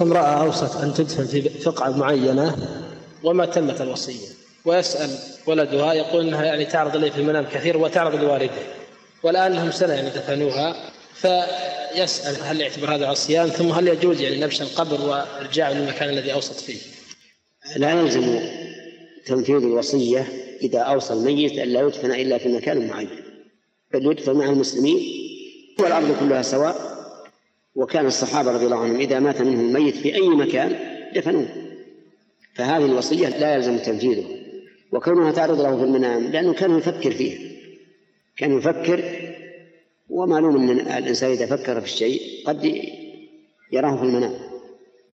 امرأة أوصت أن تدفن في فقعة معينة وما تمت الوصية. ويسأل ولدها يقول أنها يعني تعرض إليه في المنام كثير وتعرض لوالده. والآن لهم سنة يعني دفنوها فيسأل هل يعتبر هذا عصيان ثم هل يجوز يعني نبش القبر وإرجاع للمكان الذي أوصت فيه؟ لا يلزم تنفيذ الوصية إذا أوصى الميت أن لا يدفن إلا في مكان معين بل يدفن مع المسلمين والأرض كلها سواء. وكان الصحابة رضي الله عنهم إذا مات منهم الميت في أي مكان دفنوه. فهذه الوصية لا يلزم تنفيذها وكونها تعرض له في المنام لأنه كان يفكر فيها. كان يفكر ومعلوم أن الإنسان إذا فكر في الشيء قد يراه في المنام.